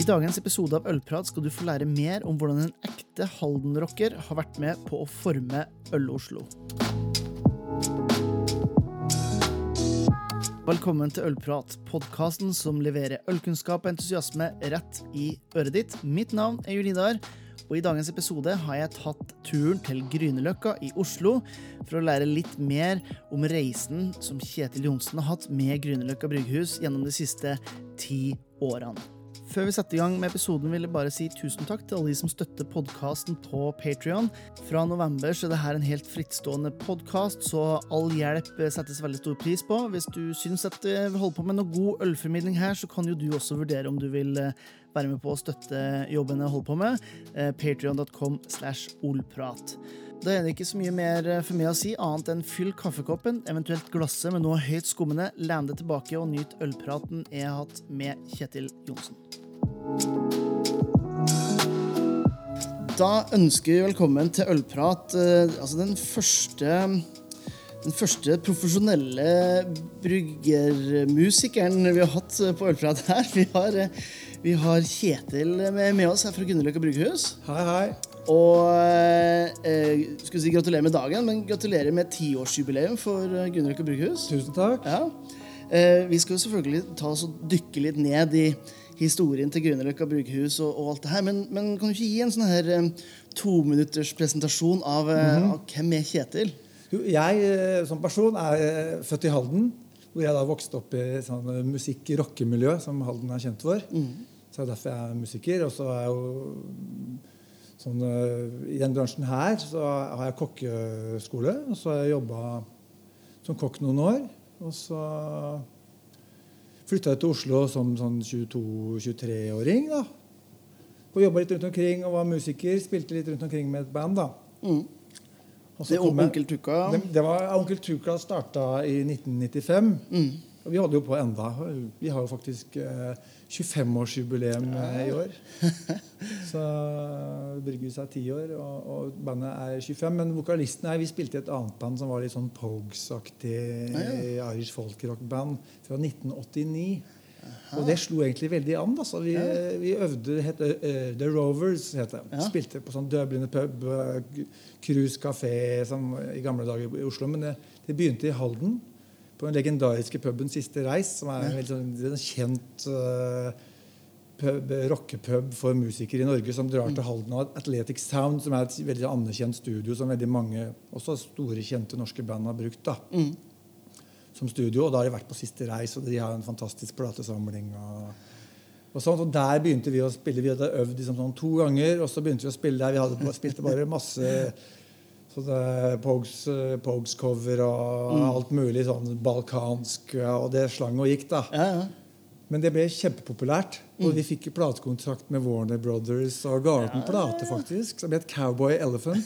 I dagens episode av Ølprat skal du få lære mer om hvordan en ekte Halden-rocker har vært med på å forme Øl-Oslo. Velkommen til Ølprat, podkasten som leverer ølkunnskap og entusiasme rett i øret ditt. Mitt navn er Julidar, og i dagens episode har jeg tatt turen til Grünerløkka i Oslo for å lære litt mer om reisen som Kjetil Johnsen har hatt med Grünerløkka brygghus gjennom de siste ti årene. Før vi setter i gang med episoden, vil jeg bare si tusen takk til alle de som støtter podkasten på Patrion. Fra november så er dette en helt frittstående podkast, så all hjelp settes veldig stor pris på. Hvis du syns at vi holder på med noe god ølformidling her, så kan jo du også vurdere om du vil eh, være med på å støtte jobben jeg holder på med. Eh, Patrion.com slash olprat. Da er det ikke så mye mer eh, for meg å si, annet enn fyll kaffekoppen, eventuelt glasset med noe høyt skummende, len deg tilbake og nyt ølpraten jeg har hatt med Kjetil Johnsen. Da ønsker vi velkommen til Ølprat, eh, altså den første den første profesjonelle bryggermusikeren vi har hatt på Ølprat her. Vi har, eh, vi har Kjetil med, oss her fra Grünerløkka Bryggehus. Hei, hei. Og eh, skulle si gratulerer med dagen, men gratulerer med tiårsjubileum for eh, Grünerløkka brygghus. Tusen takk. Ja. Eh, vi skal jo selvfølgelig ta oss og dykke litt ned i historien til Grünerløkka brygghus og, og, alt det her, men, men, kan du ikke gi en sånn her eh, tominutters presentasjon av, mm -hmm. av, hvem er Kjetil? Jo, jeg som person er født i Halden, hvor jeg da vokste opp i sånn musikk-rockemiljø som Halden er kjent for. Mm. Så det er derfor jeg er musiker. Og så er jeg jo sånn, I den bransjen her så har jeg kokkeskole, og så har jeg jobba som kokk noen år. Og så flytta jeg til Oslo som sånn 22-23-åring. da. Og Jobba litt rundt omkring og var musiker. Spilte litt rundt omkring med et band. da. Mm. Det Onkel Tukka? Det, det var Onkel Tukka starta i 1995. Mm. Og vi holder jo på enda. Vi har jo faktisk eh, 25-årsjubileum eh, i år. Så Bryggehuset er ti år, og, og, bandet er 25. Men vokalisten her, vi spilte i et annet band som var litt sånn Pogues-aktig ja, ja. Irish folkrock-band fra 1989. Aha. Og det slo egentlig veldig an. Altså. Vi, ja. vi øvde det het uh, The Rovers. Het det. Ja. Spilte på sånn dødblinde pub, cruise kafé som i gamle dager i Oslo. Men det, det begynte i Halden på den legendariske puben Siste Reis, som er en veldig sånn, kjent uh, rockepub for musikere i Norge, som drar til Halden av Athletic Sound, som er et veldig anerkjent studio som veldig mange også store, kjente norske band har brukt. da. Mm. Som studio, og Da har de vært på Siste Reis, og de har en fantastisk platesamling. og og, sånt, og Der begynte vi å spille. Vi hadde øvd liksom sånn to ganger, og så begynte vi å spille der. Vi hadde spilte bare masse så det er Pogues, eh, Pogues cover og mm. alt mulig sånn balkansk. Og det slang og gikk, da. Ja, ja. Men det ble kjempepopulært. Og mm. vi fikk platekontrakt med Warner Brothers og ga ut en plate, faktisk, som het Cowboy Elephant.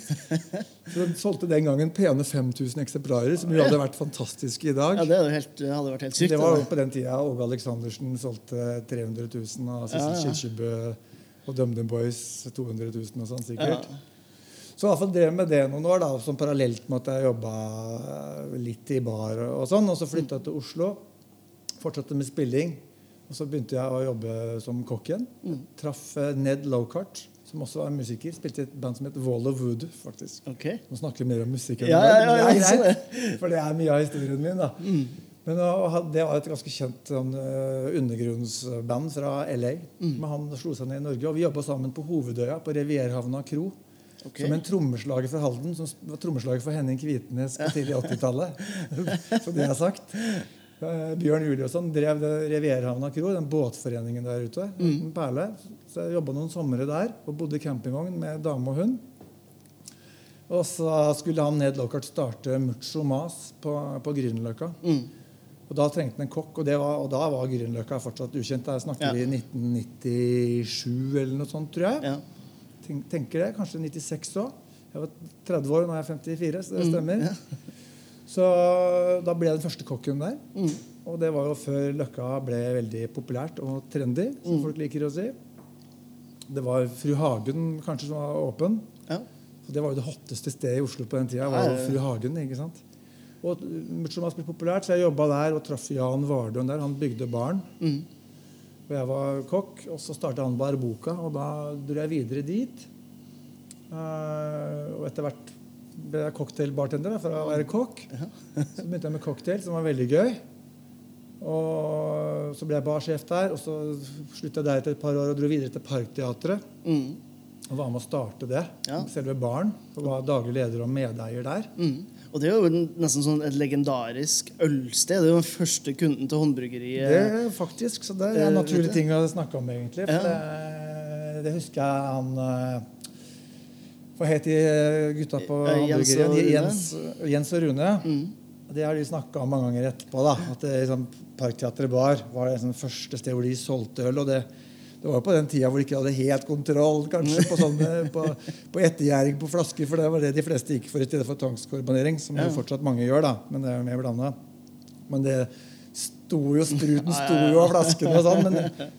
Så Den solgte den gangen pene 5000 eksemplarer, som jo hadde vært fantastiske i dag. Ja, Det hadde, helt, hadde vært helt sykt. Det var jo på den tida Åge Aleksandersen solgte 300 000, og Sissel ja, ja. Kirkebø og DumDum Boys 200 000 og sånn sikkert. Ja. Så i hvert fall drev med det noen år, da, som parallelt med at jeg jobba eh, litt i bar. Og sånn, og så flytta jeg til Oslo. Fortsatte med spilling. Og så begynte jeg å jobbe som kokk igjen. Mm. Traff eh, Ned Lowcart, som også var musiker. Spilte i et band som het Wall of Wood, faktisk. Okay. Nå snakker vi mer om musikk. Ja, ja, ja, det er for det er mye av historien min. da. Mm. Men Det var et ganske kjent sånn, undergrunnsband fra LA. Mm. Men han slo seg ned i Norge, og vi jobba sammen på Hovedøya, på Revierhavna kro. Okay. Som en trommeslager for Halden, som var trommeslager for Henning Kvitnes på tidlig 80-tallet. så det er sagt. Eh, Bjørn Juliusson drev Revierhavna kro, den båtforeningen der ute. Mm. Perle. Så jeg jobba noen somre der og bodde i campingvogn med dame og hund. Og så skulle han ned Lockhart starte Mucho Mas på, på Grünerløkka. Mm. Og Da trengte han en kokk, og, var, og da var Grünerløkka fortsatt ukjent. Der snakker ja. vi 1997 eller noe sånt, tror jeg. Ja tenker det. Kanskje 96 òg. Jeg var 30 år, og nå er jeg 54, så det mm, stemmer. Mm, ja. Så da ble jeg den første kokken der. Mm. Og det var jo før Løkka ble veldig populært og trendy, som mm. folk liker å si. Det var Fru Hagen kanskje som var åpen. Ja. Det var jo det hotteste stedet i Oslo på den tida. var jo Fru Hagen, ikke sant? Og Muchomas ble populært, så jeg jobba der og traff Jan Vardøen der. Han bygde barn. Mm. Og jeg var kokk, og så starta han Barboka, og da dro jeg videre dit. Uh, og etter hvert ble jeg cocktailbartender for å være kokk. Så begynte jeg med cocktail, som var veldig gøy. Og så ble jeg barsjef der, og så slutta jeg der etter et par år og dro videre til Parkteatret. Mm. Og var med å starte det. Ja. Selve baren. Og var daglig leder og medeier der. Mm. Og det er jo nesten sånn et legendarisk ølsted. Det er jo den første kunden til håndbryggeriet. Det er faktisk, så det er Eh, en naturlig ting å snakke om, egentlig. For Ja. det, det husker jeg han eh, Hva het de eh, gutta på håndbryggeriet? Rune. Jens, Jens og Rune. Mm. Det har de snakka om mange ganger etterpå. da, At det, liksom, Parkteatret Bar var det liksom, første sted hvor de solgte øl. og det det var på den tida hvor de ikke hadde helt kontroll kanskje, på, sånne, på, på ettergjæring på flasker. For det var det de fleste gikk for i stedet for tvangskorbanering, Som Ja. jo fortsatt mange gjør, da, men det er jo mer blanda. Men det sto jo, spruten sto jo av flaskene og sånn. Men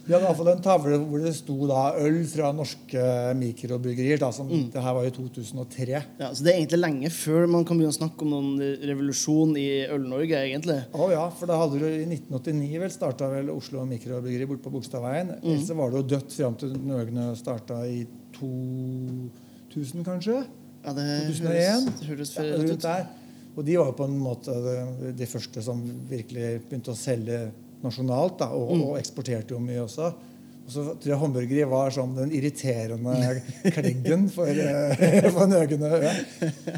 vi hadde iallfall en tavle hvor det sto da øl fra norske mikrobryggerier. da, som, Mm. Det her var i 2003. Ja, så det er egentlig lenge før man kan begynne å snakke om noen revolusjon i Øl-Norge, egentlig. Å ja, for da hadde du i 1989 vel starta vel Oslo Mikrobryggeri borte på Bogstadveien. Mm. Ellers var det jo dødt fram til Nøgne starta i 2000, kanskje. Ja, det 2001? høres, høres Ja, rundt der. Og de var jo på en måte de, første som virkelig begynte å selge nasjonalt, da, og, Mm. og eksporterte jo mye også. Og så tror jeg håndburgeri var sånn den irriterende kleggen for, eh, for Nøgene. Ja.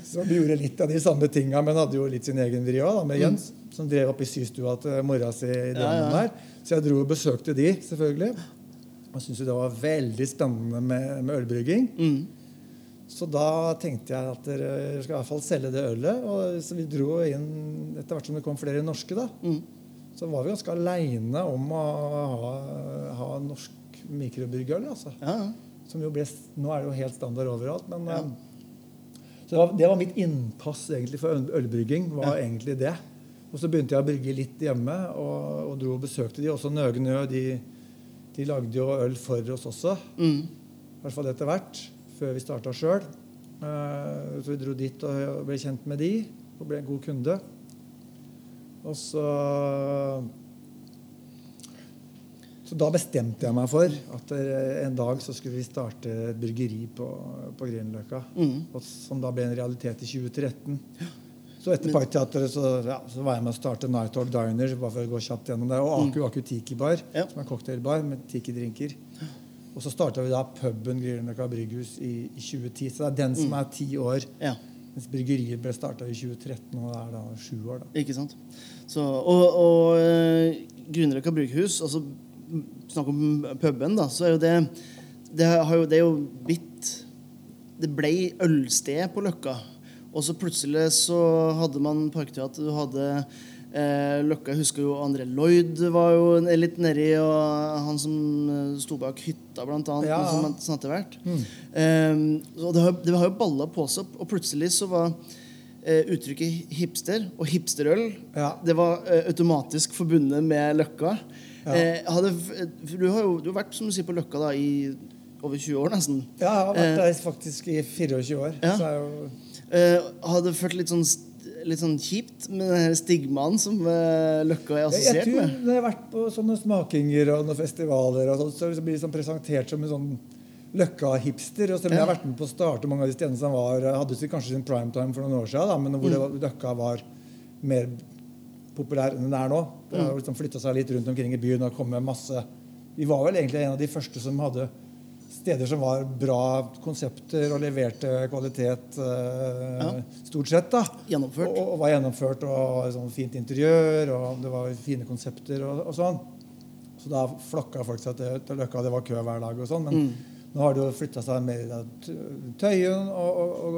Så vi gjorde litt av de samme tinga, men hadde jo litt sin egen vri òg, med Jens. Som drev opp i systua til mora si i Mm. Drammen der. Så jeg dro og besøkte de, selvfølgelig. Og syntes jo det var veldig spennende med, med ølbrygging. Mm. Så da tenkte jeg at dere skal i hvert fall selge det ølet. Og så vi dro inn etter hvert som det kom flere norske, da. Mm. Så var vi ganske aleine om å ha, ha norsk mikrobryggeøl. Altså. Ja, ja. Som jo ble, nå er det jo helt standard overalt. Men, Ja. eh, Så det var, det var mitt innpass egentlig for ølbrygging. var Ja. egentlig det. Og så begynte jeg å brygge litt hjemme og, og dro og besøkte de. Også Nøgenø. De, de lagde jo øl for oss også. Mm. I hvert fall etter hvert, før vi starta sjøl. Så vi dro dit og ble kjent med de, og ble en god kunde. Og så Så da bestemte jeg meg for at eh, en dag så skulle vi starte et bryggeri på, på Grünerløkka. Mm. Som da ble en realitet i 2013. Så etter Parkteatret så, ja, så var jeg med å starte Night Talk Diner. bare for å gå kjapt gjennom det, Og Aku Aku Tiki Bar, Ja. som er cocktailbar med tiki-drinker. Og så starta vi da puben Grünerløkka brygghus i, i 2010. Så det er den som er ti år. ja. Mens bryggeriet ble starta i 2013, og det er da sju år. da. Ikke sant? Så, og og eh, Grünerløkka brygghus, altså snakk om puben, da, så er jo det Det, har jo, det er jo blitt Det ble ølsted på Løkka. Og så plutselig så hadde man Parkteater, du hadde eh, Løkka husker jo André Lloyd var jo litt nedi, og han som eh, sto bak hytta, blant annet. Ja, ja. Som, etter hvert. Mm. Eh, det har, det har jo balla på seg, og plutselig så var eh, uttrykket hipster og hipsterøl Ja. det var eh, automatisk forbundet med Løkka. Eh, hadde, du har jo du har vært som du sier, på Løkka da, i over 20 år, nesten. Ja, jeg har vært der faktisk i 24 år. Ja. Så er jo Eh, hadde følt litt sånn, litt sånn kjipt med den stigmaen som eh, Løkka er Jeg, jeg assosiert tror med. Når jeg har vært på sånne smakinger og noen festivaler, og sånt, så blir det sånn presentert som en sånn Løkka-hipster. Og selv om jeg har vært med på å starte mange av de stedene som var, hadde kanskje sin primetime for noen år siden, da, men hvor Mm. det Løkka var mer populær enn den er nå. Det Mm. har liksom flytta seg litt rundt omkring i byen og kommet masse Vi var vel egentlig en av de første som hadde steder som var bra konsepter og leverte kvalitet eh, Ja. stort sett. da. Gjennomført. Og, og var gjennomført og sånn fint interiør, og det var fine konsepter og, og sånn. Så da flokka folk seg til, til Løkka. Det var kø hver dag og sånn. Men Mm. nå har det jo flytta seg mer til Tøyen og, og,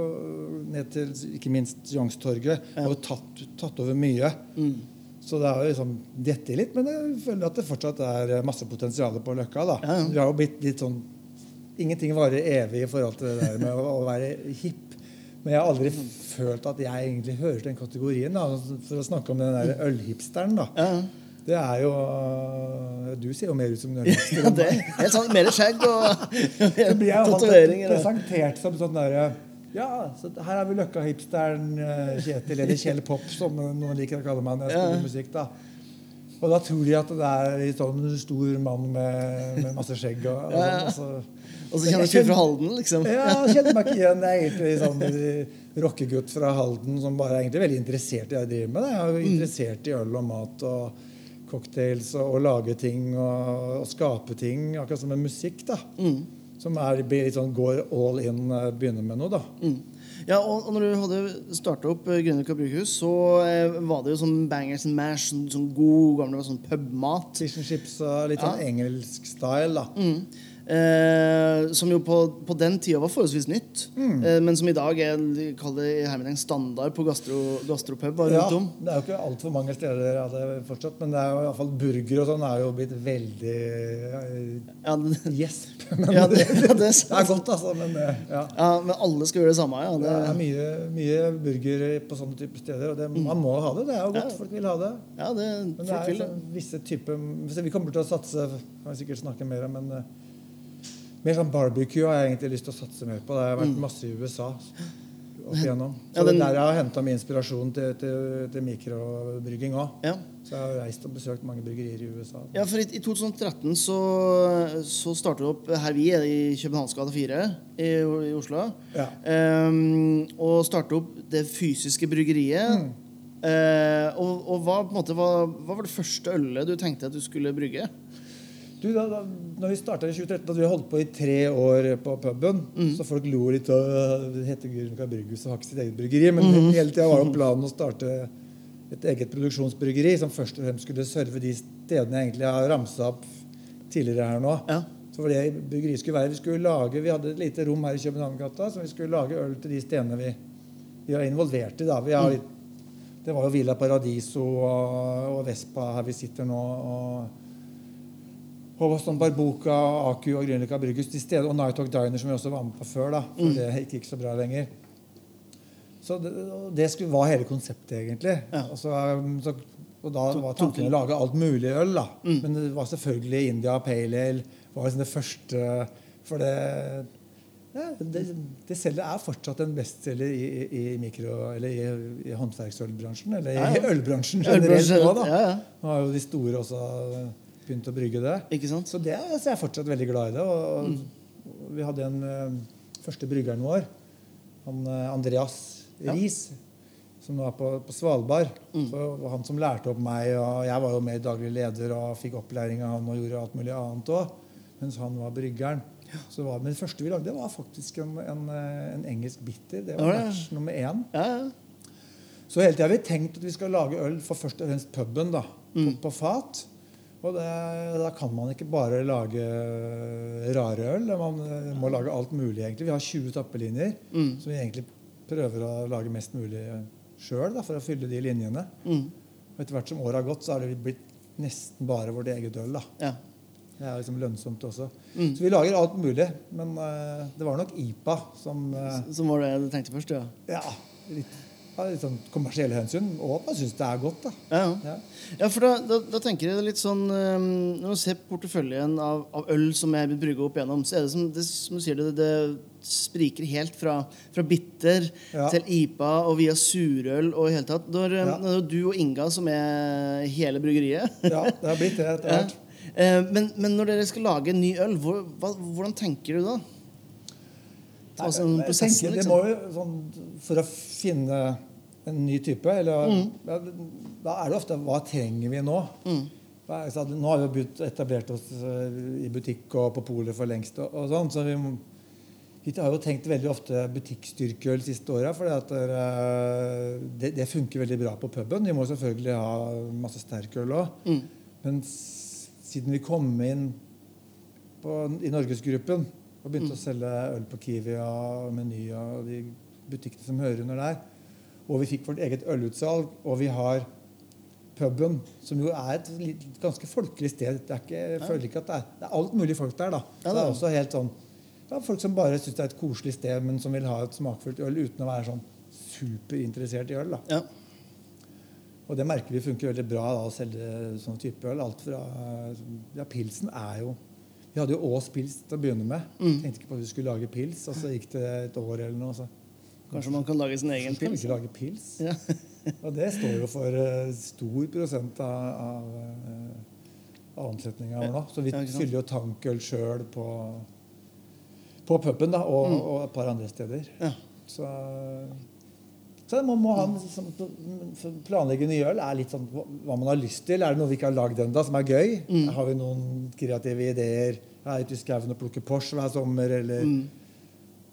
ned til ikke minst Youngstorget. Ja. Og tatt, tatt over mye. Mm. Så det har liksom dette litt, men jeg føler at det fortsatt er masse potensial på Løkka. da. Ja, ja. Vi har jo blitt litt sånn Ingenting varer evig i forhold til det der med å, å være hipp. Men jeg har aldri følt at jeg egentlig hører til den kategorien. da, For å snakke om den der ølhipsteren, da. Ja, Det er jo Du ser jo mer ut som en ølhipster. ja, det er helt sant. Mer skjegg og tatoveringer. blir presentert som sånn derre Ja, så her er vi Løkka-hipsteren eh, Kjetil, eller Kjell Pop, som noen liker å kalle meg når jeg spiller musikk. da. Og da tror de at det er en sånn stor mann med, med masse skjegg. Og, og, Ja, ja. sånn, og så, Og så kjenner du ikke fra Halden, liksom. ja, jeg kjenner meg ikke igjen. Jeg er egentlig sånn rockegutt fra Halden som bare er egentlig veldig interessert i det jeg driver med. Jeg er jo interessert i øl og mat og cocktails og å lage ting og, og skape ting. Akkurat som med musikk, da. Som er, litt sånn går all in, eh, begynner med noe, da. Mm. Ja, og, og når du hadde starta opp uh, Grünerløkka brygghus, så eh, var det jo sånn bangers and mash, sånn, sånn god gamle sånn pubmat. Fish and chips og litt sånn engelsk style, da. Mm. Eh, som jo på, på den tida var forholdsvis nytt, Mm. eh, men som i dag er det standard på gastro, gastropub rundt Ja, om. det er jo ikke altfor mange steder av det fortsatt, men det er jo i fall burger og sånn er jo blitt veldig eh, Ja, det, gjesp. Men ja, det, det, det er godt, altså. Men eh, ja. Ja, men alle skal gjøre det samme. Ja, Det er mye, mye burger på sånne typer steder, og det, man må ha det. Det er jo godt. Folk vil ha det. ja, det Men det er vil sånn visse typer Vi kommer til å satse kan vi sikkert snakke mer om, men eh, mer sånn barbecue har jeg egentlig lyst til å satse mer på. Det har vært masse i USA opp igjennom. Så Mm. Ja, den- det er der jeg har henta min inspirasjon til, til, til mikrobrygging òg. Ja. Så jeg har reist og besøkt mange bryggerier i USA. Ja, for i, i 2013 så, så startet du opp her vi er i Københavnsgade 4 i, i Oslo. Ja. Um, og startet opp det fysiske bryggeriet. Eh, og og hva, måte, hva, hva var det første ølet du tenkte at du skulle brygge? Du, da, da når vi starta i 2013, da hadde vi holdt på i tre år på puben, så folk lo litt av hette heter Grünerløkka Brygghus og har ikke sitt eget bryggeri, men hele tida var jo planen å starte et eget produksjonsbryggeri som først og fremst skulle serve de stedene jeg egentlig har ramsa opp tidligere her nå. Ja. Så for det bryggeriet skulle være, Vi skulle lage, vi hadde et lite rom her i Københavngata så vi skulle lage øl til de stedene vi, vi var involvert i. da. Vi har litt, det var jo Villa Paradiso og, og Vespa her vi sitter nå. og og sånn Barboka, Aku og Grünerløkka Brygghus de steder, og Night Talk Diner, som vi også var med på før. da, for det gikk ikke så bra lenger. Så det, det skulle, var hele konseptet, egentlig. Ja. Og, så, um, så, og da var tanken å lage alt mulig øl. da. Men det var selvfølgelig India Pale Ale. var liksom det første For det ja, det, det selger er fortsatt en bestselger i, i, i mikro, eller i, i håndverksølbransjen. Eller i ja. ølbransjen generelt Ølbransjen, nå, da. ja, ja. Nå har jo de store også begynt å brygge det. Ikke sant? Så det, så jeg er fortsatt veldig glad i det. Og, og vi hadde en eh, første bryggeren vår, han eh, Andreas Ja. Som var på, på Svalbard. Så det var han som lærte opp meg, og jeg var jo med i daglig leder og fikk opplæring av han og gjorde alt mulig annet òg, mens han var bryggeren. Så det var, men det første vi lagde, det var faktisk en, en, eh, en engelsk bitter. Det var match nummer én. Ja, ja. Så hele tida har vi tenkt at vi skal lage øl for først og fremst puben. da, på, på fat. Og det, da kan man ikke bare lage rare øl. Man eh, må lage alt mulig, egentlig. Vi har 20 tappelinjer Mm. som vi egentlig prøver å lage mest mulig sjøl for å fylle de linjene. Mm. Og etter hvert som året har gått, så har det blitt nesten bare vårt eget øl. ja. Det er liksom lønnsomt også. Mm. Så vi lager alt mulig. Men uh, det var nok IPA som uh, Som var det du tenkte først, ja. Ja, litt, av sånn kommersielle hensyn. Og man syns det er godt, da. Ja, ja. For da, da, da tenker jeg litt sånn um, Når man ser porteføljen av, av øl som jeg vil brygge opp igjennom, så er det som, det, som du sier, det, det spriker helt fra, fra bitter Ja. til IPA og via surøl og i hele tatt. Når, er Ja. når det du og Inga som er hele bryggeriet Ja, det har blitt det etter hvert. Eh, men, men når dere skal lage en ny øl, hvor, hva, hvordan tenker du da? Jeg prosessen, tenker, det liksom. må jo sånn, For å finne en ny type, eller, ja, da er det ofte Hva trenger vi nå? Mm. Nå har vi jo etablert oss eh, i butikk og på polet for lengst. og, og sånn, så vi, vi har jo tenkt veldig ofte butikkstyrkeøl siste åra. For det, det funker veldig bra på puben. Vi må selvfølgelig ha masse sterkøl òg. Mm. Men siden vi kom inn på, i Norgesgruppen og begynte å selge øl på Kiwi og Meny og de butikkene som hører under der, og vi fikk vårt eget ølutsalg, og vi har puben, som jo er et litt, ganske folkelig sted. Det er ikke, jeg føler ikke at det er, det er alt mulig folk der. da. Så det er er også helt sånn det er Folk som bare syns det er et koselig sted, men som vil ha et smakfullt øl uten å være sånn superinteressert i øl. da. Ja. Og det merker vi funker veldig bra da, å selge sånn type øl. Alt fra Ja, pilsen er jo Vi hadde jo Ås pils til å begynne med. Mm. Tenkte ikke på at vi skulle lage pils, og så gikk det et år eller noe. Så Kanskje man kan lage sin egen kan vi pils? ikke lage pils. Ja. Og det står jo for uh, stor prosent av, av, av omsetninga vår nå. Så vi fyller jo tankøl sjøl på, på puben da, og, Mm. og et par andre steder. Ja. Så, så man må ha en sånn, for planlegge nye øl er litt sånn hva man har lyst til. Er det noe vi ikke har lagd ennå, som er gøy? Mm. Har vi noen kreative ideer? Jeg er ute i skauen og plukker Porsche hver sommer. eller... Mm.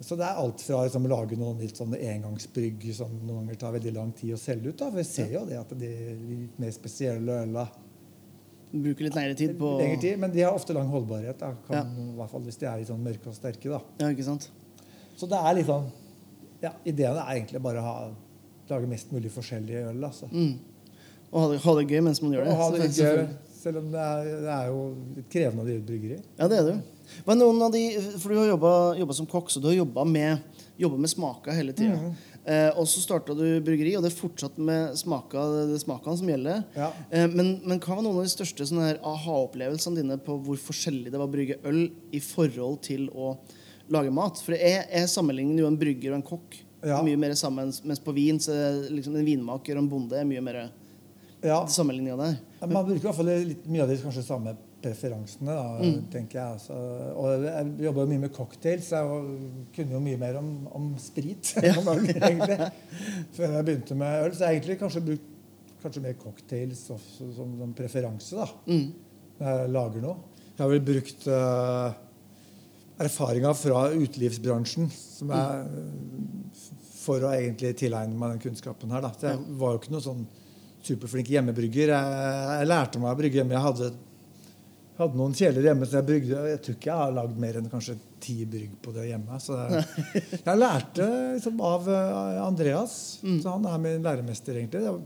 Så det er alt fra liksom, å lage noen litt sånne engangsbrygg som noen ganger tar veldig lang tid å selge ut. da, for Vi ser jo det at de litt mer spesielle øla Bruker litt lengre tid på lengre tid, men de har ofte lang holdbarhet. da, kan, Ja. I hvert fall hvis de er litt sånn mørke og sterke. da. Ja, ikke sant? Så det er litt sånn ja, Ideen er egentlig bare å ha, lage mest mulig forskjellige øl. altså. Mm. Og ha det, ha det gøy mens man gjør det. Og ha det gøy, selv om det er, det er jo litt krevende å drive et bryggeri. Ja, det er det jo. Hva er noen av de, for Du har jobba som kokk, så du har jobba med, jobbet med smaka hele tida. Mm. Eh, og så starta du bryggeri, og det er fortsatt med smaka, smakene som gjelder. Ja. Eh, men, men hva var noen av de største aha-opplevelsene dine på hvor forskjellig det var å brygge øl i forhold til å lage mat? For jeg, jeg sammenligner jo en brygger og en kokk Ja. mye mer sammen, mens på vin så er liksom en vinmaker og en bonde er mye mer Ja, sammenligninga der. Man bruker i hvert fall litt, mye av de kanskje samme preferansene, da, Mm. tenker jeg. Altså. Og jeg jobba jo mye med cocktails, jeg kunne jo mye mer om, om sprit om øl, egentlig, før jeg begynte med øl. Så jeg har egentlig kanskje brukt kanskje mer cocktails som, som, som preferanse da, Mm. når jeg lager noe. Jeg har vel brukt uh, erfaringer fra utelivsbransjen som er, for å egentlig tilegne meg den kunnskapen her. Da. Så jeg var jo ikke noe sånn superflink hjemmebrygger. Jeg, jeg lærte meg å brygge hjemme. Jeg hadde, hadde noen kjeler hjemme, så jeg brygde. Jeg tror ikke jeg har lagd mer enn kanskje ti brygg på det hjemme. Så jeg, jeg lærte liksom, av Andreas, Andreas. Så han er min læremester, egentlig.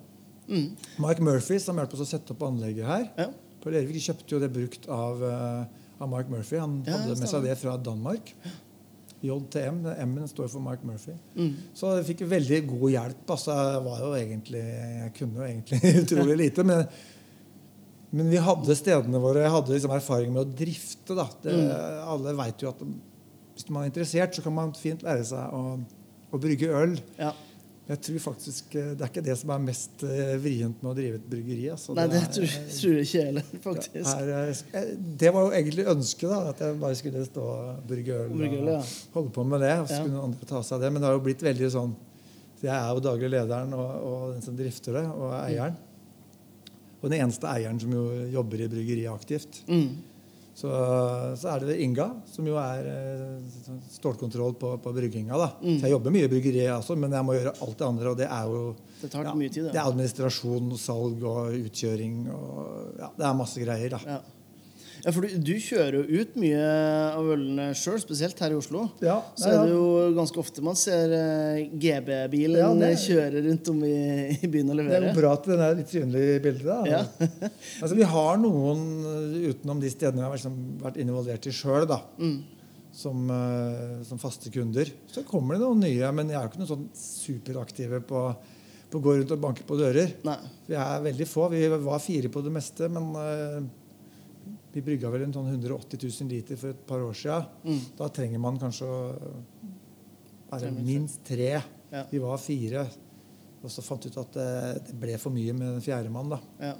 Mm. Mike Murphy, som hjalp oss å sette opp anlegget her. Ja. På Lervik kjøpte jo det brukt av, eh, av Mike Murphy. Han Ja, hadde med seg det fra Danmark. JTM. M-en står for Mike Murphy. Mm. Så jeg fikk veldig god hjelp. Altså, jeg, var jo egentlig, jeg kunne jo egentlig utrolig lite. Men, men vi hadde stedene våre. Jeg hadde liksom erfaring med å drifte. Det, Mm. Alle veit jo at hvis man er interessert, så kan man fint lære seg å, å brygge øl. Ja. Jeg tror faktisk eh, Det er ikke det som er mest eh, vrient med å drive et bryggeri. Altså. Nei, det er- tror, tror jeg ikke heller, faktisk. er, eh, det var jo egentlig ønsket, da, at jeg bare skulle stå og brygge øl. og, øl, ja. og holde på med det, og så Ja. kunne andre ta seg av det. Men det har jo blitt veldig sånn Jeg er jo daglig lederen og, og den som drifter det, og er eieren. Og den eneste eieren som jo jobber i bryggeriet aktivt. Mm. Så, så er det Inga, som jo er eh, stålkontroll på, på brygginga. da. Mm. Så jeg jobber mye i bryggeriet også, men jeg må gjøre alt det andre. Og det er jo Det tar ja, mye tid, det er administrasjon, salg og utkjøring. og ja, Det er masse greier. da. ja. Ja for du, du kjører jo ut mye av ølene sjøl, spesielt her i Oslo. Ja, Så er det jo ganske ofte man ser eh, GB-bilen Ja, det- kjøre rundt om i, i byen og Det er jo bra at den er litt synlig i bildet. da. Ja. altså, vi har noen eh, utenom de stedene vi har liksom vært involvert i sjøl, Mm. som, eh, som faste kunder. Så kommer det noen nye, men jeg er jo ikke noen sånn superaktive på, på å gå rundt og banke på dører. Nei. Vi er veldig få. Vi var fire på det meste, men vi brygga vel en sånn 180 000 liter for et par år sia. Mm. Da trenger man kanskje å være minst. minst tre. Ja. Vi var fire. Og så fant vi ut at det, det ble for mye med den fjerdemann. da. Ja.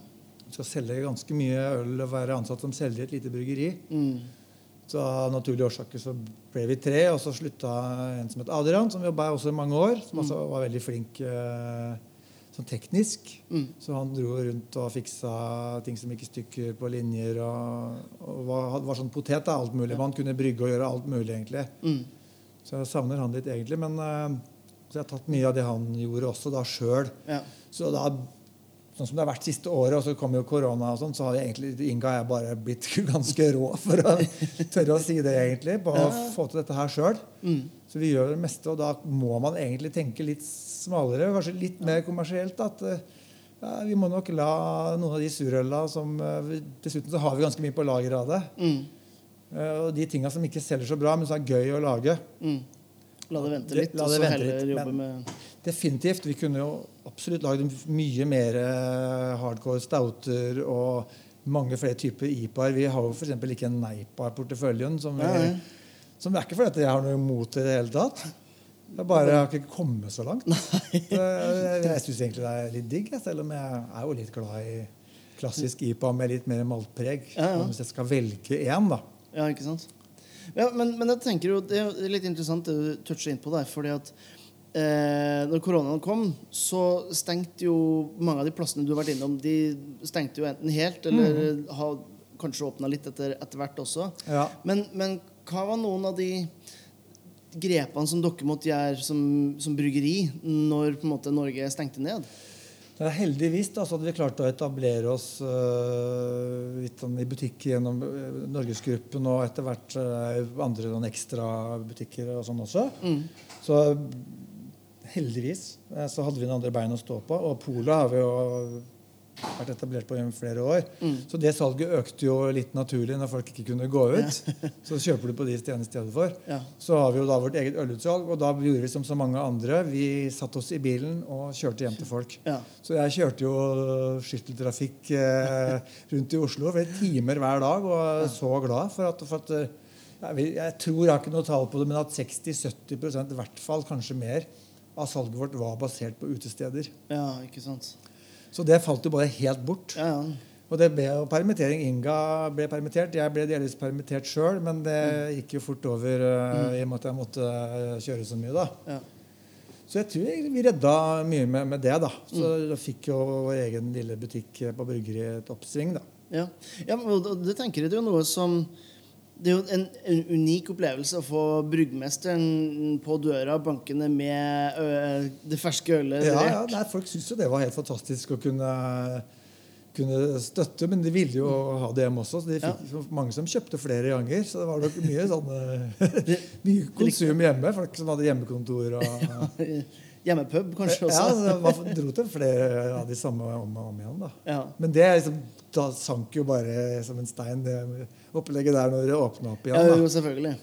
Vi skal selge ganske mye øl og være ansatt som selger i et lite bryggeri. Mm. Så av naturlige årsaker så ble vi tre, og så slutta en som het Adrian, som jobba også i mange år. Som også var veldig flink eh, sånn teknisk. Mm. Så han dro rundt og fiksa ting som gikk i stykker på linjer. Og, og var, var sånn potet av alt mulig. Man kunne brygge og gjøre alt mulig, egentlig. Mm. Så jeg savner han litt, egentlig. Men uh, så jeg har tatt mye av det han gjorde også da sjøl. Ja. Så da, sånn som det har vært siste året, og så kom jo korona, og sånn, så har jeg egentlig, Inga og jeg bare blitt ganske rå for å tørre å si det, egentlig. På å få til dette her sjøl. Mm. Så vi gjør det meste, og da må man egentlig tenke litt smalere, kanskje litt mer kommersielt. At eh, ja, vi må nok la noen av de surøla som eh, Dessuten så har vi ganske mye på lager av det. Mm. Eh, Og de tinga som ikke selger så bra, men som er gøy å lage. Mm. La det vente Det- litt, la og så heller jobbe med Definitivt. Vi kunne jo absolutt lagd mye mer eh, hardcore stouter og mange flere typer IPA-er. Vi har jo f.eks. ikke en Neipa-porteføljen. Som, vi, som er ikke fordi jeg har noe imot det i det hele tatt. Jeg bare har ikke kommet så langt. jeg jeg, jeg syns egentlig det er litt digg, selv om jeg er jo litt glad i klassisk IPA med litt mer maltpreg. Ja, ja. Hvis jeg skal velge én, da. Ja, ikke sant? Ja, men, men jeg tenker jo, det er litt interessant det du toucher inn på der. fordi at eh, når koronaen kom, så stengte jo mange av de plassene du har vært innom, de stengte jo enten helt eller har kanskje åpna litt etter, etter hvert også. Ja. Men, men hva var noen av de grepene som dere måtte gjøre som, som bryggeri når på en måte Norge stengte ned? Det er heldigvis da, så hadde vi klart å etablere oss øh, litt sånn i butikker gjennom øh, Norgesgruppen og etter hvert øh, andre sånn ekstra butikker og sånn også. Så heldigvis eh, så hadde vi noen andre bein å stå på. Og Polet har vi jo vært etablert på i flere år. Så det salget økte jo litt naturlig når folk ikke kunne gå ut. Så kjøper du på de stedene i stedet for. Ja. Så har vi jo da vårt eget ølutsalg, og da gjorde vi som så mange andre. Vi satte oss i bilen og kjørte hjem til folk. Ja. Så jeg kjørte jo skytteltrafikk eh, rundt i Oslo flere timer hver dag og er så glad for at, for at eh, jeg, jeg tror jeg har ikke noe tall på det, men at 60-70% i hvert fall, kanskje mer, av salget vårt var basert på utesteder. Ja, ikke sant? Så det falt jo bare helt bort. Ja, ja. Og det ble jo permittering. Inga ble permittert. Jeg ble delvis permittert sjøl, men det gikk jo fort over uh, i og med at jeg måtte eh, kjøre så mye. da. ja. Så jeg tror vi redda mye med, med det. da. Så da fikk jo vår egen lille butikk på bryggeriet et oppsving. da. Ja, ja men og det tenker jeg det er jo noe som Det er jo en, en unik opplevelse å få bryggmesteren på døra bankende med ø, det ferske ølet. Ja, ja, nei, Folk syntes jo det var helt fantastisk å kunne, kunne støtte, men de ville jo ha det hjem også. Så de fikk ja. mange som kjøpte flere ganger. Så det var nok mye sånn mye konsum hjemme. Folk som hadde hjemmekontor. og... Hjemmepub, kanskje også. Ja, det dro til flere av de samme om og om igjen. da. Ja. Men det liksom, da sank jo bare som en stein, det opplegget der når det åpna opp igjen. Ja, jo, selvfølgelig.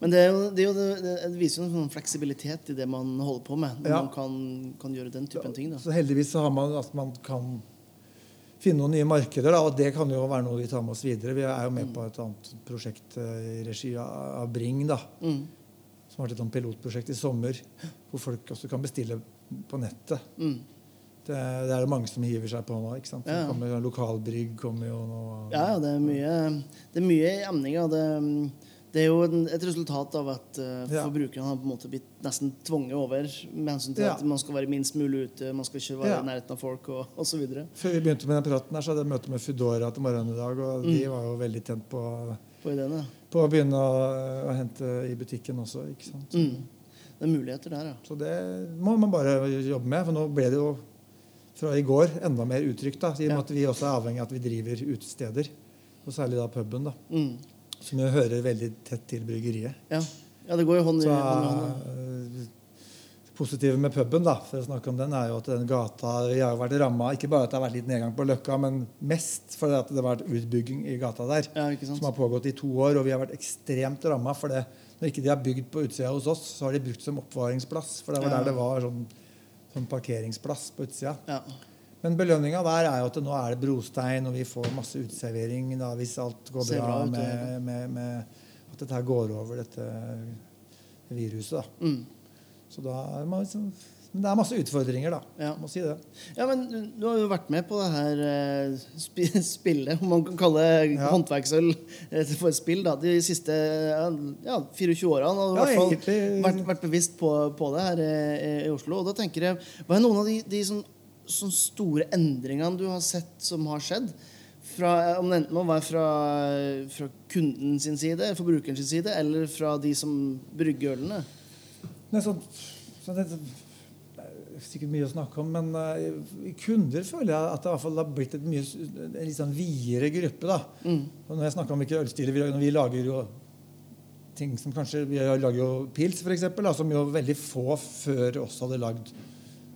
Men det, jo, det, jo, det, det viser jo en sånn fleksibilitet i det man holder på med. Når Ja. man kan, kan gjøre den typen ting. Da. Så heldigvis så har man at man kan finne noen nye markeder, da, og det kan jo være noe vi tar med oss videre. Vi er jo med på et annet prosjekt eh, i regi av Bring, da, Mm. som har vært et pilotprosjekt i sommer, hvor folk også kan bestille på nettet. Mm. Det, det er jo mange som hiver seg på nå. ikke sant? Ja. Kommer Lokalbrygg kommer jo nå. Ja, ja, det er mye, det er mye i emninga. Det, det er jo et resultat av at uh, forbrukerne har på en måte blitt nesten tvunget over med hensyn til Ja. at man skal være minst mulig ute, man skal ikke være Ja. i nærheten av folk og osv. Før vi begynte med den praten her, så hadde jeg møte med Foodora til morgenen i dag, og de Mm. var jo veldig tent på, på ideene. på å begynne å, å hente i butikken også. ikke sant? Mm. Det er muligheter der, ja. Så det må man bare jobbe med. For nå ble det jo fra i går enda mer uttrykt. da, I og med at vi også er avhengig av at vi driver utesteder. Og særlig da puben, da, Mm. som jo hører veldig tett til bryggeriet. ja. Ja, det går jo hånd i hånd. ja. eh, positive med puben, da, for å snakke om den, er jo at den gata Vi har jo vært ramma ikke bare at det har vært litt nedgang på Løkka, men mest fordi det har vært utbygging i gata der. Ja? Som har pågått i to år, og vi har vært ekstremt ramma. For det, når ikke de har bygd på utsida hos oss, så har de brukt som oppvaringsplass. For det var der det var sånn, sånn parkeringsplass på utsida. Ja. Men belønninga der er jo at nå er det brostein, og vi får masse uteservering da, hvis alt går bra, bra med, ja. med, med at dette her går over dette viruset. da. Mm. Så da er man liksom, men det er masse utfordringer, da. Ja. Må si det. ja, men du, har jo vært med på det her eh, spillet, om man kan kalle Ja. håndverksøl eh, for spill, da. De siste ja, ja, 24 årene har du i Ja, hvert fall vært, vært bevisst på, på det her eh, i Oslo. Og da tenker jeg, Hva er noen av de, de sånn, sånn store endringene du har sett som har skjedd? Fra, om det enten må være fra, fra kunden sin side, forbrukeren sin side, eller fra de som brygger ølene? Nei, så, så det, det er sikkert mye å snakke om, men uh, kunder føler jeg at det i hvert fall har blitt et mye, en litt sånn videre gruppe. da. Mm. Og når jeg snakker om hvilke ølstiler vi, når vi lager jo ting som kanskje Vi lager jo pils, eksempel, som jo veldig få før oss hadde lagd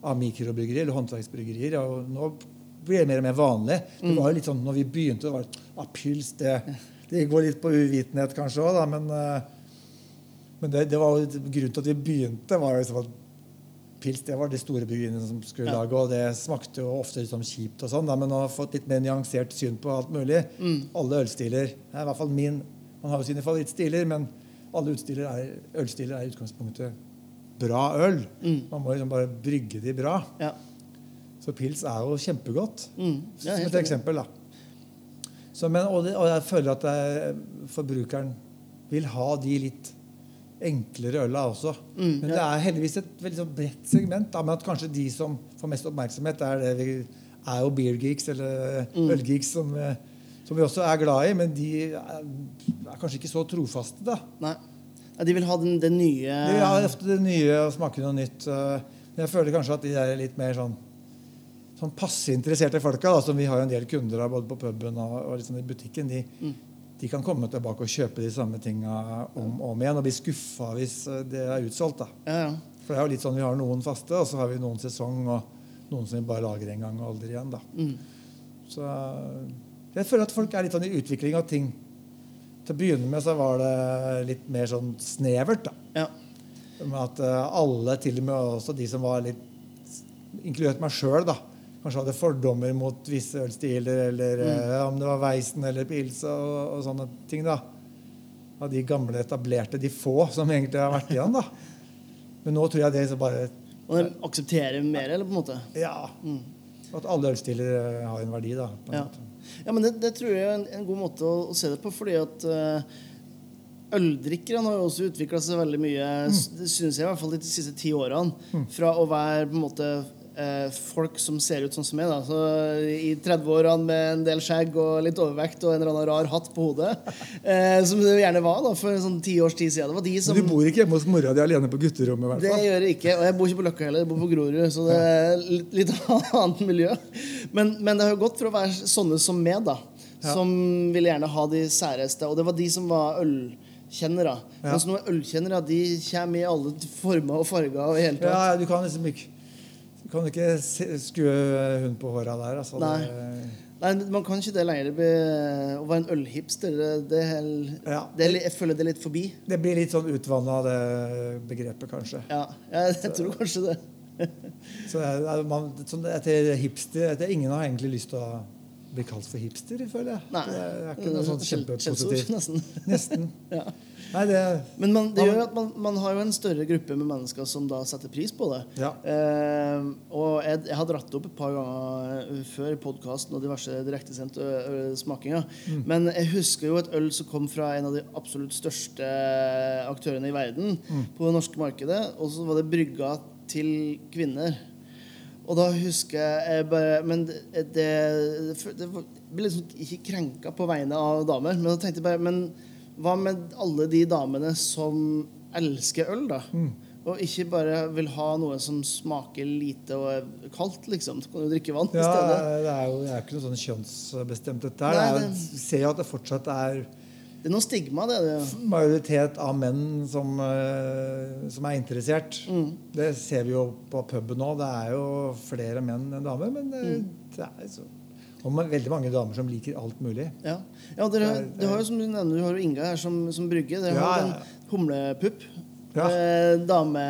av mikrobryggerier eller håndverksbryggerier. Og nå blir det mer og mer vanlig. Det var jo litt sånn, når vi begynte, det var det, ah, pils det, det går litt på uvitenhet kanskje òg, men, eh, men det, det var jo grunnen til at vi begynte, var jo liksom at pils det var de store bryggeriene som skulle lage, og det smakte jo ofte litt sånn kjipt og sånn, da, men nå har jeg fått litt mer nyansert syn på alt mulig. Alle ølstiler. Er i hvert fall min Man har jo sine favorittstiler, men alle er, ølstiler er i utgangspunktet bra øl. Man må liksom bare brygge de bra. Ja. Så pils er jo kjempegodt. Mm. Ja, som et eksempel, da. Så, men, og, det, og jeg føler at det, forbrukeren vil ha de litt enklere øla også. Mm, men det er heldigvis et veldig så bredt segment. Da, men at kanskje de som får mest oppmerksomhet, er, det vi, er jo beer geeks eller Mm. ølgeeks, som, som vi også er glad i. Men de er, er kanskje ikke så trofaste, da. Nei. Ja, de vil ha den, det nye De har ofte det nye og smake noe nytt. Men jeg føler kanskje at de er litt mer sånn sånn passe interesserte folka, da, som vi har en del kunder av både på puben og, og liksom i butikken, de, Mm. De kan komme tilbake og kjøpe de samme tinga om og om igjen og bli skuffa hvis eh, det er utsolgt. da. Ja, ja. For det er jo litt sånn vi har noen faste, og så har vi noen sesong og noen som vi bare lager en gang og aldri igjen. da. Mm. Så jeg føler at folk er litt sånn i utvikling av ting. Til å begynne med så var det litt mer sånn snevert. da. ja. Med at eh, alle, til og med også de som var litt Inkludert meg sjøl, da. Kanskje hadde fordommer mot visse ølstiler, eller mm. om det var Weisen eller pils og, og sånne ting. da. Av de gamle etablerte, de få som egentlig har vært igjen. da. Men nå tror jeg det så bare Og de aksepterer mer, eller på en måte? Ja. At alle ølstiler eh, har en verdi, da. på en Ja. Ja, men det, det tror jeg er en, en god måte å, å se det på, fordi at uh, øldrikkerne har jo også utvikla seg veldig mye, mm. synes jeg i hvert fall de siste ti årene, fra å være på en måte eh, folk som ser ut sånn som meg, da. Så I 30-årene med en del skjegg og litt overvekt og en eller annen rar hatt på hodet. Eh, som det gjerne var da, for sånn ti års tid siden. Det var de som Men du bor ikke hjemme hos mora di alene på gutterommet? hvert Det gjør jeg ikke. Og jeg bor ikke på Løkka heller, jeg bor på Grorud. Så det er litt, litt annet miljø. Men, men det har gått for å være sånne som meg, da. Ja. Som ville gjerne ha de særeste. Og det var de som var ølkjennere. Ja. Mens noen ølkjennere de kommer i alle former og farger. og hele tatt. Ja, du kan liksom ikke Du ikke skue hund på håra der. Altså. Nei. Det, Nei, man kan ikke det lenger. Det å være en ølhipster, det, det, er, Ja. det jeg føler det er litt forbi. det blir litt sånn utvanna, det begrepet, kanskje. Ja, jeg, jeg tror kanskje det. Så det er, man, sånn, etter hipster etter Ingen har egentlig lyst til å bli kalt for hipster, føler jeg. Nei. Det er ikke noe sånn kjempepositivt. nesten. Nesten. Ja. Nei, det Men man, det gjør at man, man har jo en større gruppe med mennesker som da setter pris på det. Ja. Eh, og jeg, jeg har dratt opp et par ganger før i podkasten og diverse direktesendte smakinger. Mm. Men jeg husker jo et øl som kom fra en av de absolutt største aktørene i verden Mm. på det norske markedet, og så var det brygga til kvinner. Og da husker jeg bare Men det, det, det ble liksom ikke krenka på vegne av damer. Men da tenkte jeg bare Men hva med alle de damene som elsker øl, da? Mm. Og ikke bare vil ha noe som smaker lite og er kaldt, liksom. Så kan du drikke vann i stedet. det er jo det er ikke noe sånn kjønnsbestemt, dette her. Det er Vi ser jo at det fortsatt er Det er noe stigma, det. det. majoritet av menn som, eh, som er interessert. Mm. Det ser vi jo på puben nå. Det er jo flere menn enn damer. Men det, Mm. det er så Og veldig mange damer som liker alt mulig. Ja, ja dere, Det er- det har jo som du nevner, du har jo Inga her som, som brygge. Dere Ja, har jo en humlepupp. Ja. Eh, dame,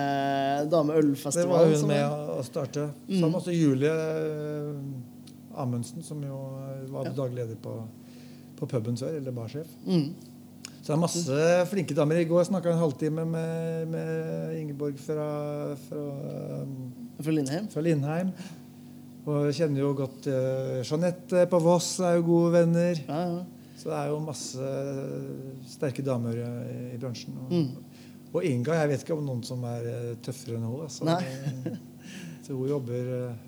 Det var hun som med er- å starte. Mm. Sammen også Julie eh, Amundsen, som jo eh, var Ja. daglig leder på, på puben før, eller barsjef. Mm. Så det er masse flinke damer. I går snakka en halvtime med, med Ingeborg fra, fra, um, Fra Lindheim. fra Lindheim. Og jeg kjenner jo godt uh, Jeanette på Voss er jo gode venner. Ja, ja. Så det er jo masse sterke damer i, i bransjen. Og, Mm. og Inga, jeg vet ikke om noen som er eh, tøffere enn henne. Altså. Så hun jobber, eh,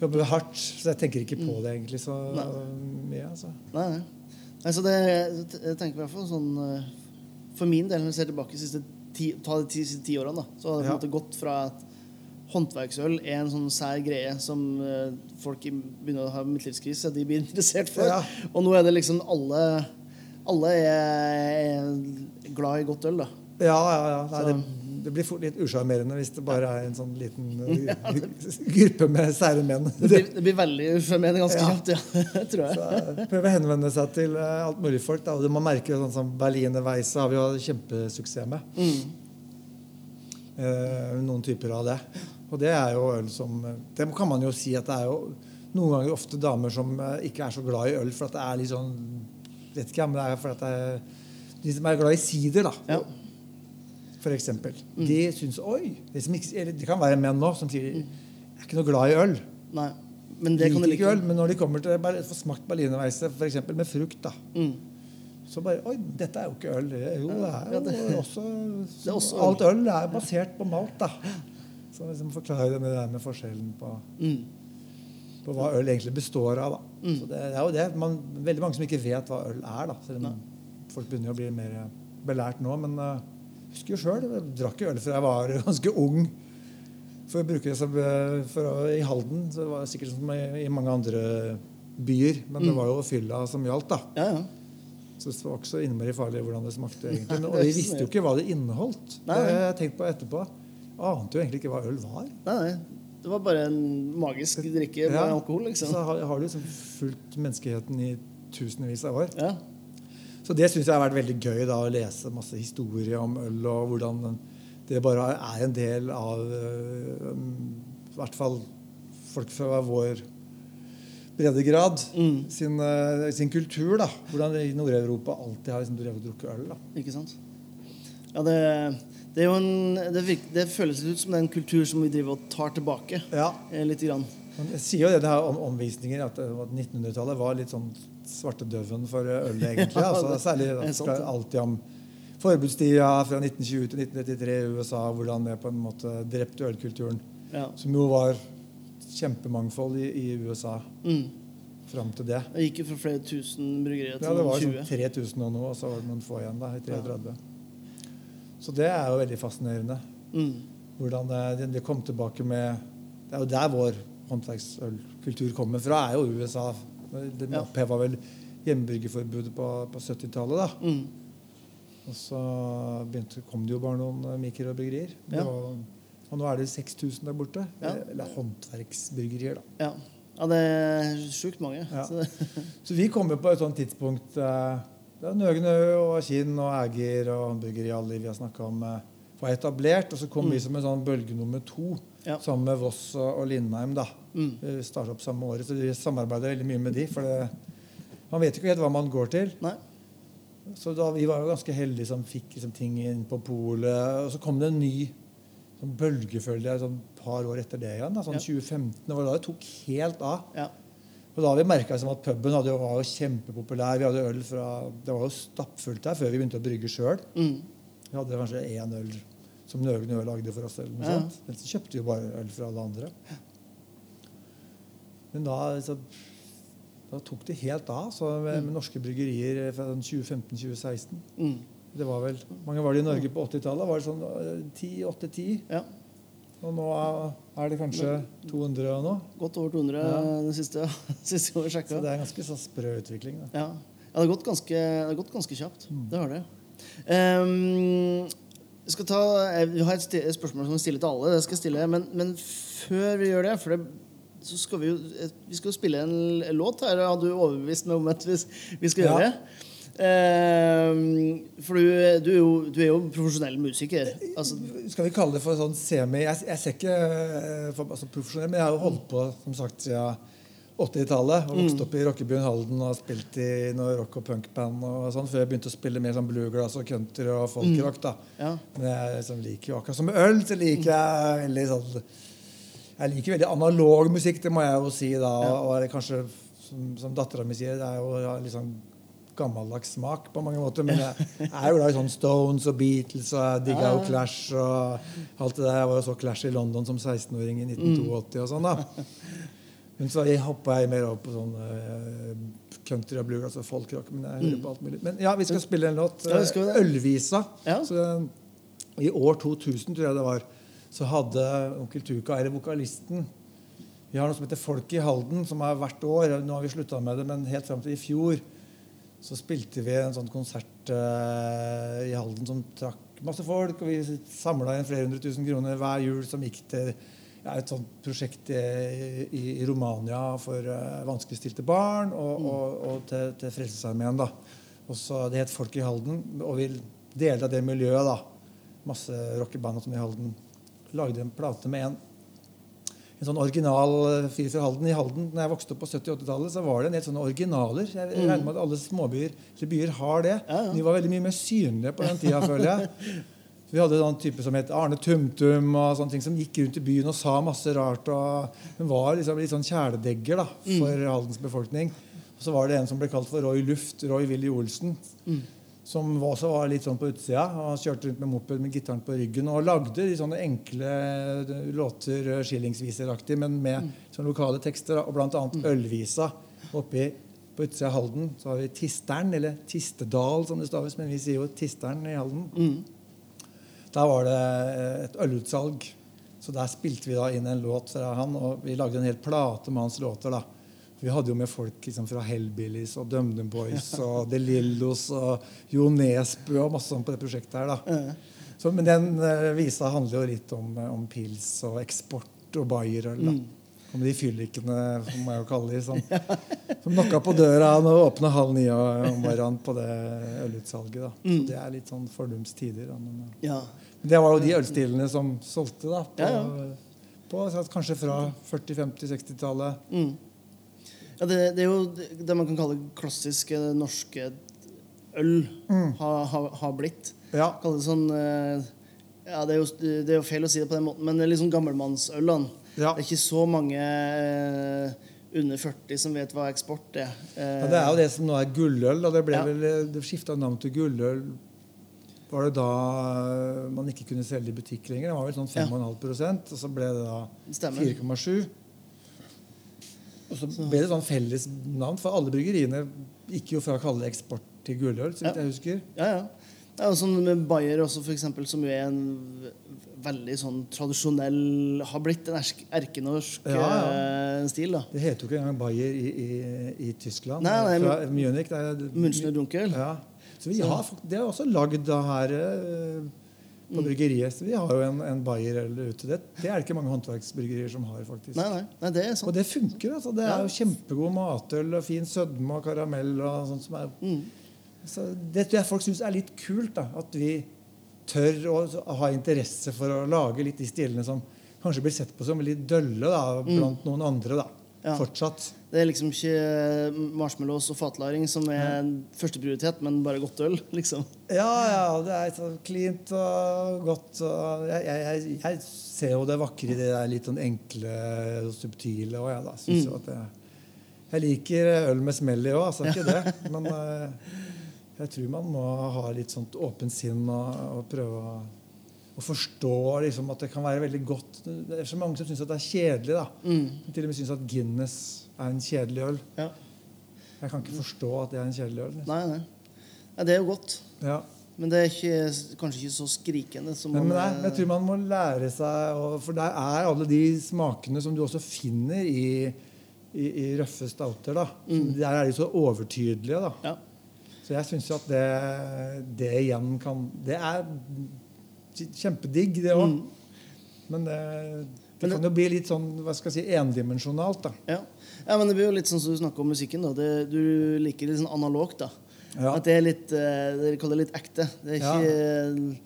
jobber hardt. Så jeg tenker ikke på det egentlig så Mm. Nei. mye. Altså. Nei, nei. nei så det, jeg tenker i hvert fall sånn eh, For min del, når jeg ser tilbake de siste ti, ta de ti, siste ti årene, da, så har det på en måte gått fra at håndverksøl er en sånn sær greie som eh, folk begynner å ha midtlivskrise, de blir interessert for. Ja. Og nå er det liksom alle Alle er, glad i godt øl, da. Ja, ja, ja. Nei, det, det blir fort litt usjarmerende hvis det bare er en sånn liten eh, gruppe med sære menn. Det blir, det blir veldig usjarmerende ganske kjapt, ja. tror jeg. Så Prøve å henvende seg til eh, alt mulig folk. Da. Og man merker sånn som Berliner Weisse har vi jo kjempesuksess med. Mm. Eh, noen typer av det. Og det er jo øl som Det kan man jo si at det er jo noen ganger ofte damer som eh, ikke er så glad i øl, for at det er litt sånn Vet ikke, men det er for at det er de som er glad i sider, da. Ja. for eksempel. De syns Oi! Det, som ikke, det kan være menn nå som sier jeg er ikke noe glad i øl. Nei. Men det kan de like. øl, men når de kommer til å få smakt berlinerweisse, f.eks. med frukt, da, Mm. så bare Oi, dette er jo ikke øl. Jo, det er Ja, jo det- også, er også øl. Alt øl er basert på malt, da. Så liksom forklarer det med, det med forskjellen på, Mm. på hva øl egentlig består av. da. Så det, er jo det. Man, veldig mange som ikke vet hva øl er. da. Selv om folk begynner å bli mer belært nå. Men uh, jeg husker jo sjøl. Jeg drakk øl fra jeg var ganske ung. For å bruke det som eh, I Halden så var det sikkert som i, i mange andre byer. Men det var jo fylla som gjaldt, da. Ja, ja. Så det var ikke så innmari farlig hvordan det smakte. egentlig. Og vi visste jo ikke hva det inneholdt. Det har jeg tenkt på etterpå. Ante jo egentlig ikke hva øl var. Nei, nei. Det var bare en magisk drikke med Ja. alkohol, liksom. Så har, har du liksom fulgt menneskeheten i tusenvis av år. Ja. Så det syns jeg har vært veldig gøy da, å lese masse historie om øl, og hvordan det bare er en del av øh, I hvert fall folk fra vår breddegrad Mm. sin, øh, sin kultur. da, Hvordan i Nord-Europa alltid har liksom drevet og drukket øl. da. Ikke sant? Ja, det, det en det, virker, det føles ut som det er en kultur som vi driver og tar tilbake. Ja, eh, Litt grann. Jeg sier jo det, det her om omvisninger, at 1900-tallet var litt sånn svartedauden for øl, egentlig. Ja, altså, særlig skal alltid om forbudstida fra 1920 til 1933 i USA, hvordan det på en måte drepte ølkulturen. Ja. Som jo var kjempemangfold i, i USA Mm. fram til det. Det gikk jo fra flere tusen bryggerier til Ja, det var noen sånn 3000 og noe, og så var det noen få igjen da, i 33. Så det er jo veldig fascinerende. Mm. Hvordan det, det kom tilbake med Det er jo der vår håndverksølkultur kommer fra, er jo USA. Det Ja. oppheva vel hjemmebryggerforbudet på, på 70-tallet. da. Mm. Og så begynte, kom det jo bare noen eh, mikrobryggerier. Det Ja. Og nå er det 6000 der borte. Ja. Eller håndverksbryggerier, da. Ja. ja, det er sjukt mange. Så, Så vi kommer på et sånt tidspunkt eh, da Nøgnø og Kinn og Ægir og Bryggeri alle vi har snakka om, eh, var etablert. Og så kom vi som en sånn bølge nummer to Mm. Ja. sammen med Voss og, og Lindheim. da. Mm. Vi starta opp samme året, så vi samarbeider veldig mye med de. For det, man vet ikke helt hva man går til. nei. Så da, vi var jo ganske heldige som fikk liksom, ting inn på polet. Og så kom det en ny sånn bølgefølge et sånn par år etter det igjen. Da, sånn Ja. 2015. Det var da det tok helt av. Ja. Og da har vi merka at puben hadde, var jo kjempepopulær. Vi hadde øl fra Det var jo stappfullt der før vi begynte å brygge sjøl. Mm. Vi hadde kanskje én øl som Nøgne Øl lagde for oss. eller noe Ja. sånt. Men så kjøpte vi jo bare øl fra alle andre. Men da, så, da tok det helt av så med, med norske bryggerier fra 2015-2016. Mm. Det var vel, mange var det i Norge på 80-tallet? Var det sånn eh, 10, 8-10? ja. Og nå er det kanskje 200 og noe. Godt over 200 Ja. det siste, siste vi sjekka. Så det er en ganske sprø utvikling. Ja. ja, det har gått ganske, det har gått ganske kjapt. Det har det. Um, jeg skal ta, jeg vi har et, et spørsmål som vi stiller til alle. Det skal jeg stille, men, men før vi gjør det, det så skal vi jo vi skal spille en låt her. Hadde du overbevist meg om at vi, vi skal Ja. gjøre det? Ehm, for du, du, er jo, du er jo profesjonell musiker. Altså, Skal vi kalle det for sånn semi Jeg, jeg ser ikke eh, for, altså, profesjonell, men jeg har jo holdt på som sagt siden 80-tallet. Og vokst opp i rockebyen Halden og spilt i noe rock- og punkband og sånn, før jeg begynte å spille mer sånn bluegrass og country og folkrock. da. ja. Men jeg liksom, liker jo akkurat som øl, så liker jeg veldig sånn Jeg liker veldig analog musikk, det må jeg jo si da. Ja. Og kanskje, som, som dattera mi sier, det er jo sånn gammeldags smak på mange måter. Men jeg er jo glad i sånn Stones og Beatles, og jeg digga jo Clash og alt det der. Jeg var jo så Clash i London som 16-åring i 1982 og sånn, da. Men så hoppa jeg mer over på sånn uh, country og blues, altså folkrock. Men jeg hører på alt mulig. Men ja, vi skal spille en låt. Ja, vi skal eh. Ølvisa. Ja. Så, I år 2000, tror jeg det var, så hadde Onkel Tuka, eller vokalisten Vi har noe som heter Folk i Halden, som er hvert år. Nå har vi slutta med det, men helt fram til i fjor så spilte vi en sånn konsert uh, i Halden som trakk masse folk. Og vi samla inn flere hundre tusen kroner hver jul som gikk til ja, et sånt prosjekt i, i, i Romania for uh, vanskeligstilte barn, og, og, og til, til Frelsesarmeen. Det het Folk i Halden, og vi delte av det miljøet. da. Masse rockeband sånn i Halden. Lagde en plate med en en sånn original eh, fyr fra Halden. I Halden, når jeg vokste opp på 70-80-tallet, så var det en del sånne originaler. Jeg regner med at alle småbyer eller byer har det. Ja, ja. De var veldig mye mer synlige på den tida, føler jeg. Vi hadde en type som het Arne Tumtum, og sånne ting som gikk rundt i byen og sa masse rart. og Hun var liksom litt sånn kjæledegger da, for Haldens befolkning. Og så var det en som ble kalt for Roy Luft, Roy Willy Olsen. Som også var litt sånn på utsida. Han kjørte rundt med moped med gitaren på ryggen og lagde de sånne enkle låter, eh, skillingsviseraktig, men med sånne lokale tekster. Og blant annet Ølvisa. Oppi på utsida av Halden så har vi Tisteren, eller Tistedal som det staves, men vi sier jo Tisteren i Halden. Der var det eh, et ølutsalg. Så der spilte vi da inn en låt fra han, og vi lagde en hel plate med hans låter. da. Vi hadde jo med folk liksom fra Hellbillies og DumDum Boys og De Lillos og Jo Nesbø og masse sånn på det prosjektet her. da. Så, men den uh, visa handler jo litt om, eh, om pils og eksport og bayerøl. da. Om de fyllikene, som jeg jo kalle de, som, som knocka på døra og åpna halv ni om morgenen på det ølutsalget. da. Så det er litt sånn fordums tider. Men, eh, Ja. men det var jo de ølstilene som solgte, da. På, ja. på kanskje fra 40-, 50-, 60-tallet. Mm. Ja, det, det er jo det man kan kalle klassiske norske øl har ha, ha blitt. Ja. Kalle det sånn eh, Ja, det er, jo, det er jo feil å si det på den måten, men det er liksom gammelmannsølene. Ja. Det er ikke så mange eh, under 40 som vet hva eksport er. Ja, det er jo det som nå er gulløl. Og det, ble Ja. vel, det skifta navn til gulløl. Var det da eh, man ikke kunne selge i butikk lenger? Det var vel sånn 5,5% og så ble det da Stemmer. 4,7 Og så ble det sånn felles navn, for alle bryggeriene gikk jo fra å kalle det eksport til gulløl, så Ja. jeg husker. Ja, ja. Det er jo sånn med Bayer også, for eksempel, som jo er en veldig sånn tradisjonell Har blitt en erkenorsk Ja, ja. eh, stil, da. Det heter jo ikke engang Bayer i, i, i Tyskland. Nei, nei, fra Munich. Er, Münchner Dunkel. Ja. Så vi har, det er også lagd her eh. På bryggeriet. Så vi har jo en, en Bayer eller ute. Det, det er det ikke mange håndverksbryggerier som har, faktisk. Nei, nei, nei, det er Og det funker. altså. Det er jo kjempegod matøl og fin sødme og karamell. og sånt som er... Mm. Så det tror jeg folk syns er litt kult. da, At vi tør å ha interesse for å lage litt de stilene som kanskje blir sett på som litt dølle da, blant noen andre. da, Mm. Ja. Fortsatt. Det er liksom ikke marshmallows og fatlagring som er førsteprioritet, men bare godt øl, liksom. Ja, ja, det er så cleant og godt. Og jeg, jeg, jeg, ser jo det vakre i det der litt sånn enkle og subtile òg, jeg, da. Synes jo at jeg, jeg liker øl med smell i òg, altså ikke det. Men eh, jeg tror man må ha litt sånt åpent sinn og, og prøve å, å forstå liksom, at det kan være veldig godt. Det er så mange som syns det er kjedelig. da. Mm. til og med syns at Guinness er en kjedelig øl. Ja. Jeg kan ikke forstå at det er en kjedelig øl. Nei, nei. Ja, det er jo godt. Ja. Men det er ikke, kanskje ikke så skrikende som Men, men man, nei, jeg tror man må lære seg å- For der er alle de smakene som du også finner i, i, i røffe stouter. da. Mm. Der er de så overtydelige. da. Ja. Så jeg syns at det, det igjen kan Det er kjempedigg, det òg. Men det, det Mm. Men det- kan jo bli litt sånn hva skal jeg si, endimensjonalt. da. Ja. ja, men det blir jo litt sånn som du snakker om musikken. da. Det, du liker det litt sånn analogt. da. Ja. At det er litt eh, Dere kaller det litt ekte. Det er Ja. ikke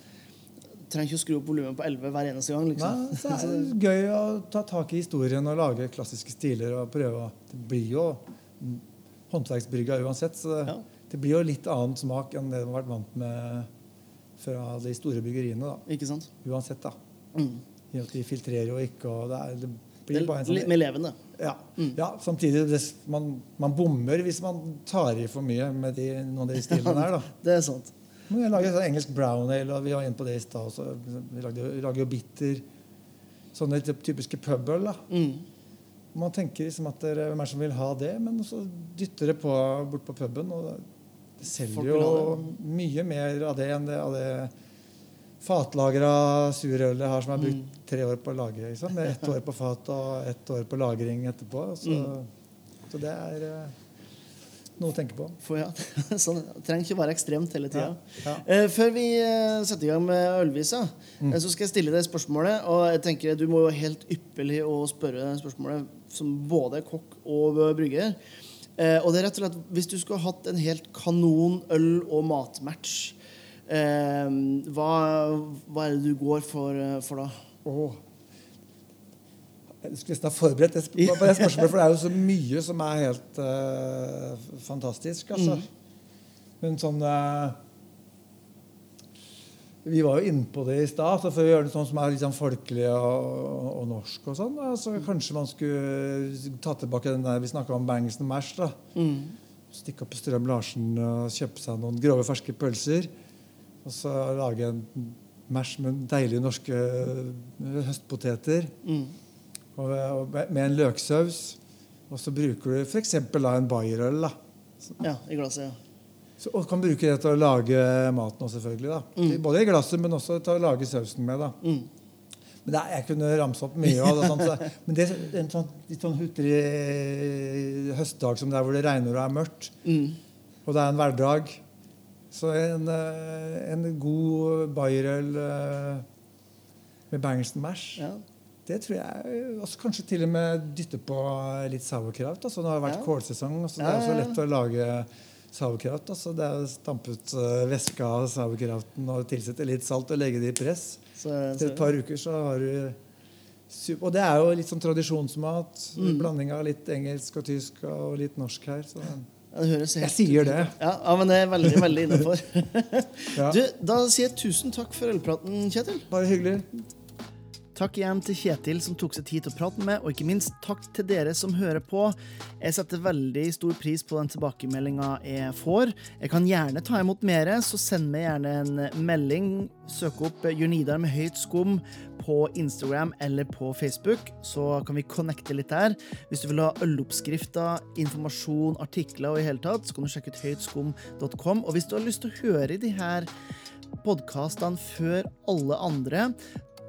Trenger ikke å skru opp volumet på 11 hver eneste gang. liksom. Nei, så er det gøy å ta tak i historien og lage klassiske stiler. og prøve Det blir jo mm, håndverksbrygga uansett, så det, Ja. det blir jo litt annen smak enn det du har vært vant med fra de store byggeriene. da, Ikke sant? Uansett, da. Mm. I at De filtrerer jo ikke, og det, er, det blir det, bare en sånn mer levende. ja, ja, samtidig det, man, man bommer hvis man tar i for mye med de, noen av de stilene der. da. Det er sant. Men jeg lager sånn engelsk brown ale, og vi var inne på det i stad også. Vi lager, jo bitter. Sånne typiske pubøl. Mm. Man tenker liksom at det, hvem er det som vil ha det, men så dytter det på bort på puben. Og selger jo mye mer av det enn det, av det fatlagra surølet har, som er brukt Mm. tre år på å lage. Liksom. Med ett år på fat og ett år på lagring etterpå. Så, Mm. så det er eh, noe å tenke på. For ja, sånn, Det trenger ikke være ekstremt hele tida. Ja, ja. før vi eh, setter i gang med ølvisa, Mm. eh, så skal jeg stille deg spørsmålet. Og jeg tenker Du må jo helt ypperlig å spørre spørsmålet som både kokk og brygger. Eh, og det er rett og slett Hvis du skulle hatt en helt kanon øl- og matmatch, eh, hva, hva er det du går for, eh, for da? Åh. Jeg skulle nesten ha forberedt det på det spørsmålet, for det er jo så mye som er helt uh, fantastisk. altså. Men sånn eh, Vi var jo inne på det i stad. så For å gjøre det sånn som er litt sånn folkelig og, og norsk og sånn, så kanskje man skulle ta tilbake den der vi snakka om Bangsen Mash. da. Stikke opp på Strøm Larsen og kjøpe seg noen grove, ferske pølser. Og så lage en mash med deilige norske høstpoteter. Og, og med en løksaus. Og så bruker du f.eks. en bayerøl. da. Ja, i glasset. ja. Så, og kan bruke det til å lage maten også, selvfølgelig. da. Både i glasset, men også til å lage sausen med. da. Men er, Jeg kunne ramse opp mye av det. Sånt, så, men det er en sånn, litt sånn hutrig høstdag som det er hvor det regner og er mørkt, og det er en hverdag Så en, eh, en god bayerøl eh, med Bangerson mash Ja. det tror jeg også Kanskje til og med dytte på litt sauerkraut. Altså, det har vært Ja. kålsesong. Altså, det er også så lett å lage sauerkraut. Altså, det er å stampe ut eh, væska av sauerkrauten og tilsette litt salt og legge det i press. Så, Til et par uker så har du Og det er jo litt sånn tradisjonsmat. Mm. Blanding av litt engelsk og tysk og litt norsk her. Så jeg sier det. Ja, ja, men det er veldig, veldig innafor. Ja. Da sier jeg tusen takk for ølpraten, Kjetil. Bare hyggelig. Takk igjen til Kjetil som tok seg tid til å prate med, og ikke minst takk til dere som hører på. Jeg setter veldig stor pris på den tilbakemeldinga jeg får. Jeg kan gjerne ta imot mer, så send meg gjerne en melding. Søk opp Jørnidar med høyt skum på Instagram eller på Facebook, så kan vi connecte litt der. Hvis du vil ha øloppskrifter, informasjon, artikler og i hele tatt, så kan du sjekke ut høytskum.com. Og hvis du har lyst til å høre de her podkastene før alle andre,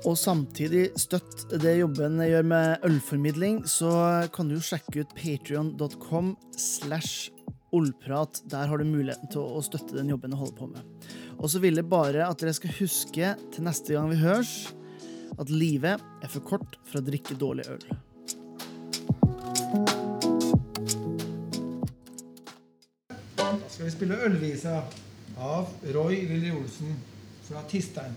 og samtidig støtt det jobben jeg gjør med ølformidling, så kan du sjekke ut patrion.com slash ollprat. Der har du muligheten til å støtte den jobben jeg holder på med. Og så vil jeg bare at dere skal huske til neste gang vi høres, at livet er for kort for å drikke dårlig øl. Da skal vi spille Ølvisa av Roy Lilly Olsen fra Tisteren.